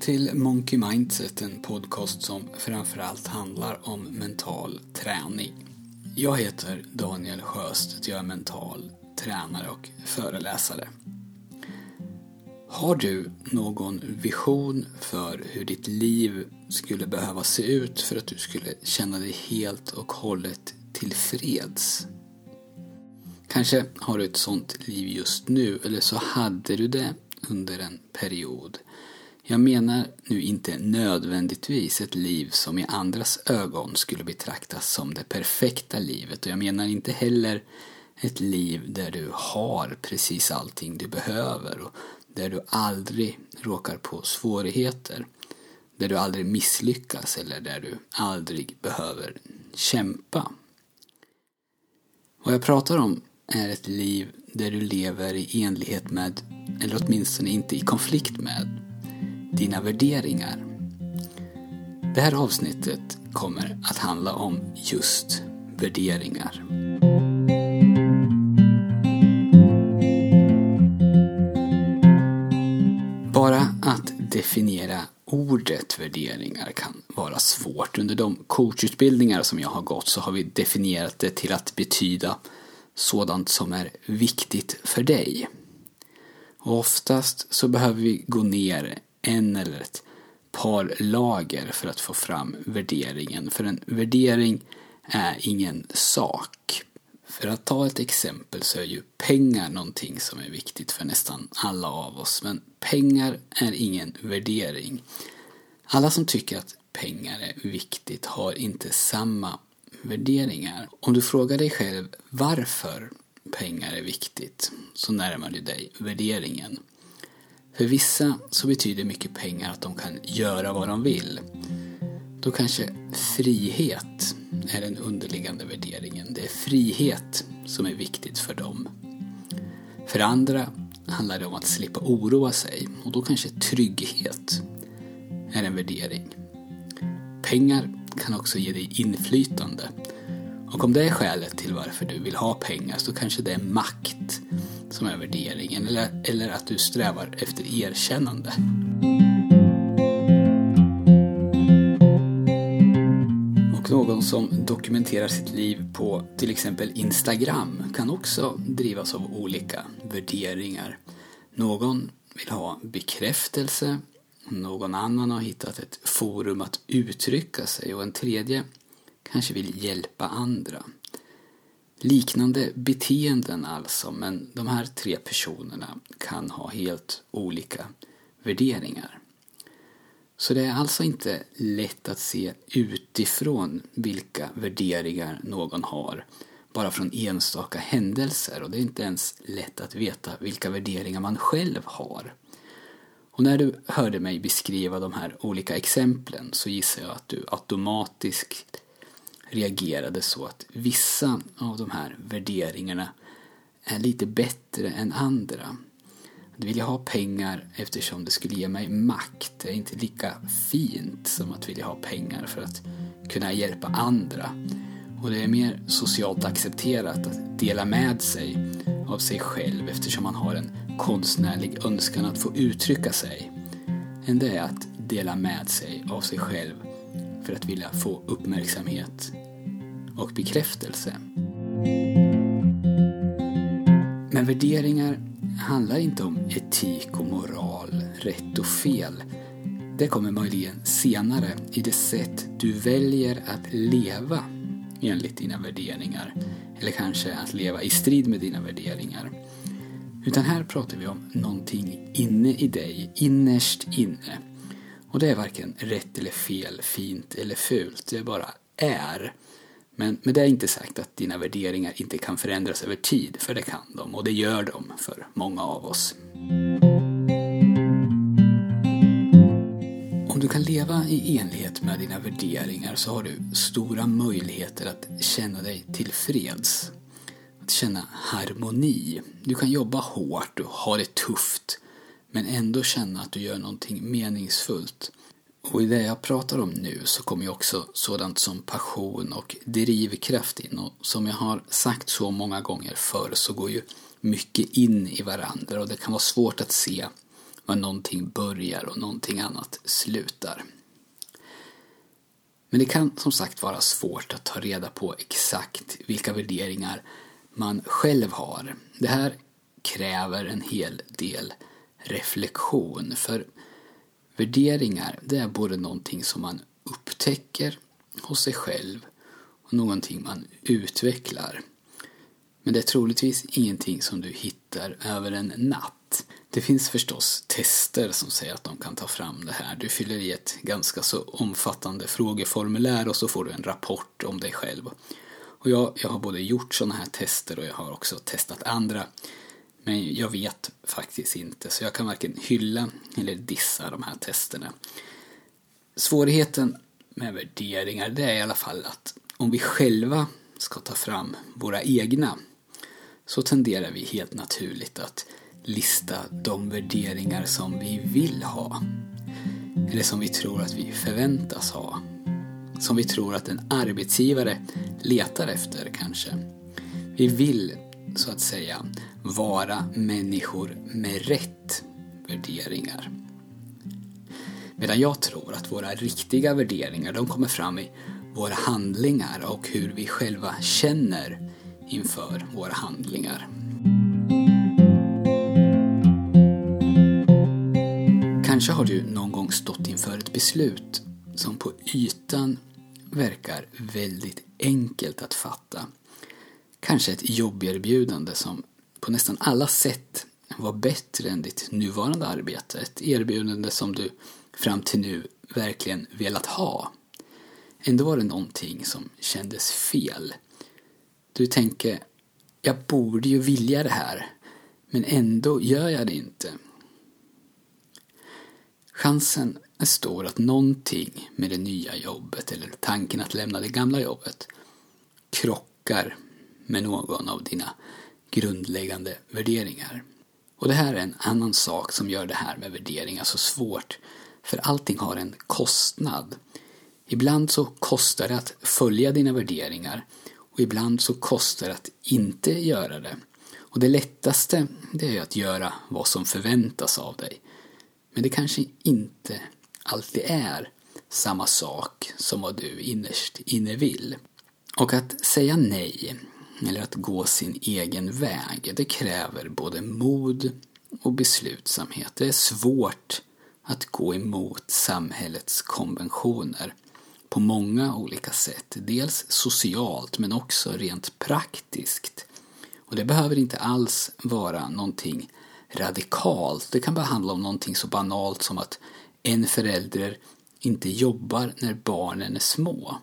till Monkey Mindset, en podcast som framförallt handlar om mental träning. Jag heter Daniel Sjöstedt, jag är mental tränare och föreläsare. Har du någon vision för hur ditt liv skulle behöva se ut för att du skulle känna dig helt och hållet tillfreds? Kanske har du ett sånt liv just nu, eller så hade du det under en period. Jag menar nu inte nödvändigtvis ett liv som i andras ögon skulle betraktas som det perfekta livet och jag menar inte heller ett liv där du har precis allting du behöver och där du aldrig råkar på svårigheter. Där du aldrig misslyckas eller där du aldrig behöver kämpa. Vad jag pratar om är ett liv där du lever i enlighet med, eller åtminstone inte i konflikt med, dina värderingar. Det här avsnittet kommer att handla om just värderingar. Bara att definiera ordet värderingar kan vara svårt. Under de coachutbildningar som jag har gått så har vi definierat det till att betyda sådant som är viktigt för dig. Och oftast så behöver vi gå ner en eller ett par lager för att få fram värderingen. För en värdering är ingen sak. För att ta ett exempel så är ju pengar någonting som är viktigt för nästan alla av oss. Men pengar är ingen värdering. Alla som tycker att pengar är viktigt har inte samma värderingar. Om du frågar dig själv varför pengar är viktigt så närmar du dig värderingen. För vissa så betyder mycket pengar att de kan göra vad de vill. Då kanske frihet är den underliggande värderingen. Det är frihet som är viktigt för dem. För andra handlar det om att slippa oroa sig och då kanske trygghet är en värdering. Pengar kan också ge dig inflytande. Och om det är skälet till varför du vill ha pengar så kanske det är makt som är värderingen eller, eller att du strävar efter erkännande. Och någon som dokumenterar sitt liv på till exempel Instagram kan också drivas av olika värderingar. Någon vill ha bekräftelse, någon annan har hittat ett forum att uttrycka sig och en tredje kanske vill hjälpa andra. Liknande beteenden alltså, men de här tre personerna kan ha helt olika värderingar. Så det är alltså inte lätt att se utifrån vilka värderingar någon har bara från enstaka händelser och det är inte ens lätt att veta vilka värderingar man själv har. Och när du hörde mig beskriva de här olika exemplen så gissar jag att du automatiskt reagerade så att vissa av de här värderingarna är lite bättre än andra. Att vilja ha pengar eftersom det skulle ge mig makt är inte lika fint som att vilja ha pengar för att kunna hjälpa andra. Och det är mer socialt accepterat att dela med sig av sig själv eftersom man har en konstnärlig önskan att få uttrycka sig än det är att dela med sig av sig själv för att vilja få uppmärksamhet och bekräftelse. Men värderingar handlar inte om etik och moral, rätt och fel. Det kommer möjligen senare i det sätt du väljer att leva enligt dina värderingar. Eller kanske att leva i strid med dina värderingar. Utan här pratar vi om någonting inne i dig, innerst inne. Och det är varken rätt eller fel, fint eller fult. Det bara är. Men med det är inte sagt att dina värderingar inte kan förändras över tid, för det kan de och det gör de för många av oss. Om du kan leva i enlighet med dina värderingar så har du stora möjligheter att känna dig tillfreds. Att känna harmoni. Du kan jobba hårt och ha det tufft men ändå känna att du gör någonting meningsfullt. Och i det jag pratar om nu så kommer ju också sådant som passion och drivkraft in. Och som jag har sagt så många gånger förr så går ju mycket in i varandra och det kan vara svårt att se var någonting börjar och någonting annat slutar. Men det kan som sagt vara svårt att ta reda på exakt vilka värderingar man själv har. Det här kräver en hel del reflektion för värderingar det är både någonting som man upptäcker hos sig själv och någonting man utvecklar. Men det är troligtvis ingenting som du hittar över en natt. Det finns förstås tester som säger att de kan ta fram det här. Du fyller i ett ganska så omfattande frågeformulär och så får du en rapport om dig själv. Och jag, jag har både gjort sådana här tester och jag har också testat andra. Men jag vet faktiskt inte, så jag kan varken hylla eller dissa de här testerna. Svårigheten med värderingar, det är i alla fall att om vi själva ska ta fram våra egna så tenderar vi helt naturligt att lista de värderingar som vi vill ha. Eller som vi tror att vi förväntas ha. Som vi tror att en arbetsgivare letar efter kanske. Vi vill, så att säga, vara människor med rätt värderingar. Medan jag tror att våra riktiga värderingar, de kommer fram i våra handlingar och hur vi själva känner inför våra handlingar. Kanske har du någon gång stått inför ett beslut som på ytan verkar väldigt enkelt att fatta. Kanske ett jobberbjudande som på nästan alla sätt var bättre än ditt nuvarande arbete. Ett erbjudande som du fram till nu verkligen velat ha. Ändå var det någonting som kändes fel. Du tänker, jag borde ju vilja det här, men ändå gör jag det inte. Chansen är stor att någonting med det nya jobbet eller tanken att lämna det gamla jobbet krockar med någon av dina grundläggande värderingar. Och det här är en annan sak som gör det här med värderingar så svårt. För allting har en kostnad. Ibland så kostar det att följa dina värderingar och ibland så kostar det att inte göra det. Och det lättaste det är att göra vad som förväntas av dig. Men det kanske inte alltid är samma sak som vad du innerst inne vill. Och att säga nej, eller att gå sin egen väg, det kräver både mod och beslutsamhet. Det är svårt att gå emot samhällets konventioner på många olika sätt. Dels socialt men också rent praktiskt. Och det behöver inte alls vara någonting radikalt. Det kan bara handla om någonting så banalt som att en förälder inte jobbar när barnen är små.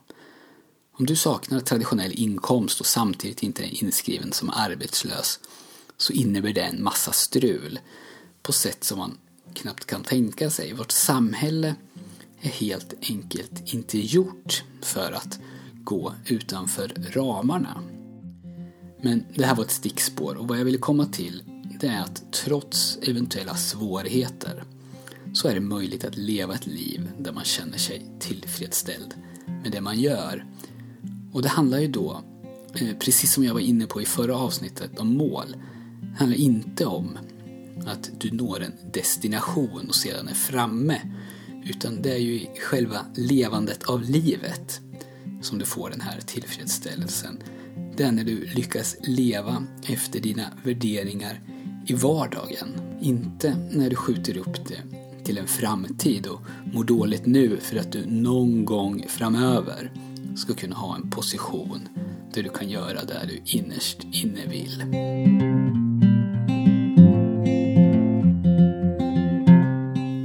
Om du saknar traditionell inkomst och samtidigt inte är inskriven som arbetslös så innebär det en massa strul på sätt som man knappt kan tänka sig. Vårt samhälle är helt enkelt inte gjort för att gå utanför ramarna. Men det här var ett stickspår och vad jag ville komma till det är att trots eventuella svårigheter så är det möjligt att leva ett liv där man känner sig tillfredsställd med det man gör. Och det handlar ju då, eh, precis som jag var inne på i förra avsnittet om mål, det handlar inte om att du når en destination och sedan är framme. Utan det är ju i själva levandet av livet som du får den här tillfredsställelsen. Det är när du lyckas leva efter dina värderingar i vardagen. Inte när du skjuter upp det till en framtid och mår dåligt nu för att du någon gång framöver ska kunna ha en position där du kan göra det du innerst inne vill.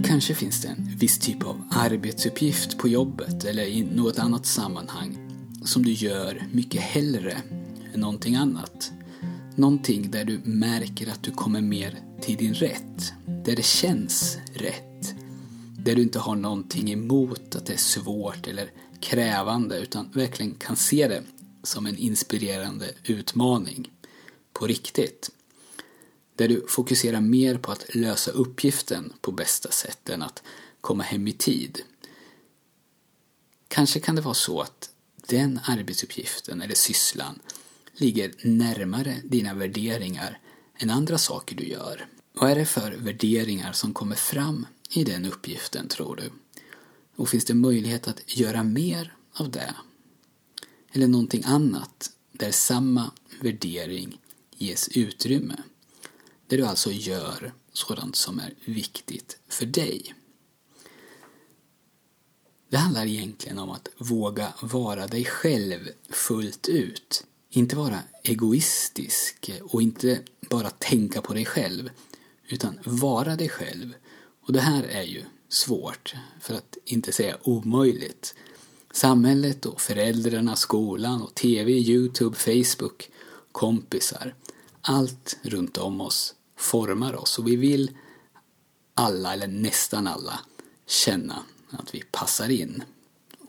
Kanske finns det en viss typ av arbetsuppgift på jobbet eller i något annat sammanhang som du gör mycket hellre än någonting annat. Någonting där du märker att du kommer mer till din rätt. Där det känns rätt. Där du inte har någonting emot att det är svårt eller krävande utan verkligen kan se det som en inspirerande utmaning. På riktigt. Där du fokuserar mer på att lösa uppgiften på bästa sätt än att komma hem i tid. Kanske kan det vara så att den arbetsuppgiften eller sysslan ligger närmare dina värderingar än andra saker du gör. Vad är det för värderingar som kommer fram i den uppgiften, tror du? Och finns det möjlighet att göra mer av det? Eller någonting annat där samma värdering ges utrymme? Där du alltså gör sådant som är viktigt för dig. Det handlar egentligen om att våga vara dig själv fullt ut. Inte vara egoistisk och inte bara tänka på dig själv, utan vara dig själv. Och det här är ju svårt, för att inte säga omöjligt. Samhället och föräldrarna, skolan och TV, Youtube, Facebook, kompisar. Allt runt om oss formar oss och vi vill alla, eller nästan alla, känna att vi passar in.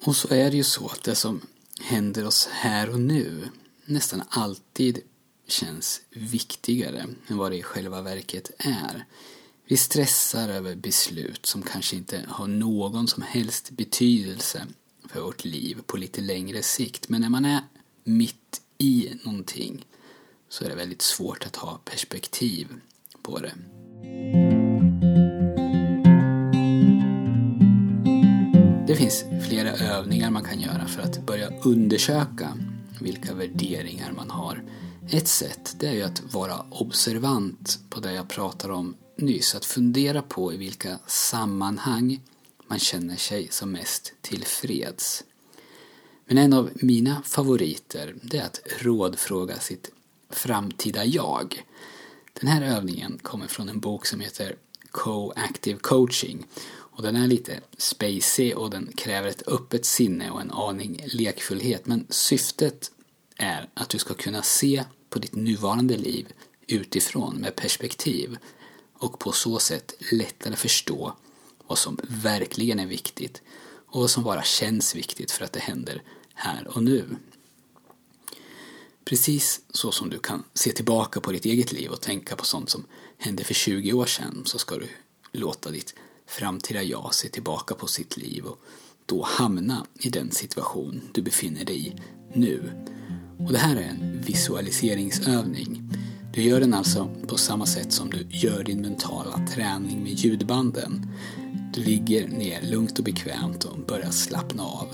Och så är det ju så att det som händer oss här och nu nästan alltid känns viktigare än vad det i själva verket är. Vi stressar över beslut som kanske inte har någon som helst betydelse för vårt liv på lite längre sikt. Men när man är mitt i någonting så är det väldigt svårt att ha perspektiv på det. Det finns flera övningar man kan göra för att börja undersöka vilka värderingar man har. Ett sätt det är ju att vara observant på det jag pratar om nyss. Att fundera på i vilka sammanhang man känner sig som mest tillfreds. Men en av mina favoriter det är att rådfråga sitt framtida jag. Den här övningen kommer från en bok som heter Co-Active Coaching och den är lite spacey och den kräver ett öppet sinne och en aning lekfullhet men syftet är att du ska kunna se på ditt nuvarande liv utifrån med perspektiv och på så sätt lättare förstå vad som verkligen är viktigt och vad som bara känns viktigt för att det händer här och nu. Precis så som du kan se tillbaka på ditt eget liv och tänka på sånt som hände för 20 år sedan så ska du låta ditt framtida jag se tillbaka på sitt liv och då hamna i den situation du befinner dig i nu. Och det här är en visualiseringsövning. Du gör den alltså på samma sätt som du gör din mentala träning med ljudbanden. Du ligger ner lugnt och bekvämt och börjar slappna av.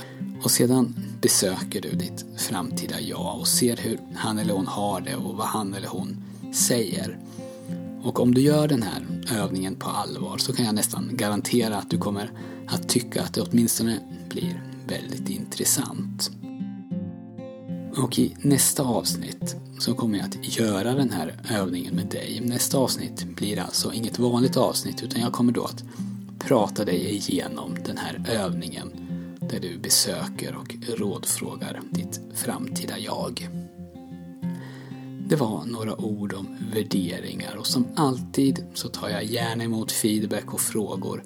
Och sedan besöker du ditt framtida jag och ser hur han eller hon har det och vad han eller hon säger. Och om du gör den här övningen på allvar så kan jag nästan garantera att du kommer att tycka att det åtminstone blir väldigt intressant. Och i nästa avsnitt så kommer jag att göra den här övningen med dig. Nästa avsnitt blir alltså inget vanligt avsnitt utan jag kommer då att prata dig igenom den här övningen där du besöker och rådfrågar ditt framtida jag. Det var några ord om värderingar och som alltid så tar jag gärna emot feedback och frågor.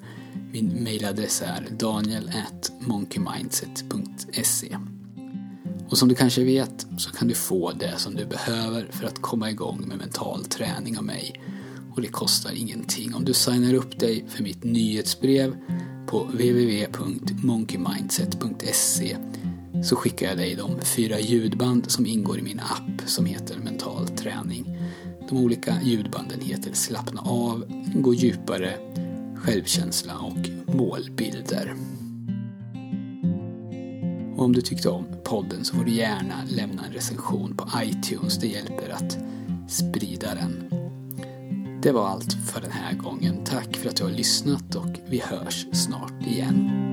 Min mailadress är daniel.monkeymindset.se och som du kanske vet så kan du få det som du behöver för att komma igång med mental träning av mig. Och det kostar ingenting. Om du signar upp dig för mitt nyhetsbrev på www.monkeymindset.se så skickar jag dig de fyra ljudband som ingår i min app som heter Mental träning. De olika ljudbanden heter Slappna av, Gå djupare, Självkänsla och Målbilder. Och om du tyckte om podden så får du gärna lämna en recension på iTunes. Det hjälper att sprida den. Det var allt för den här gången. Tack för att du har lyssnat och vi hörs snart igen.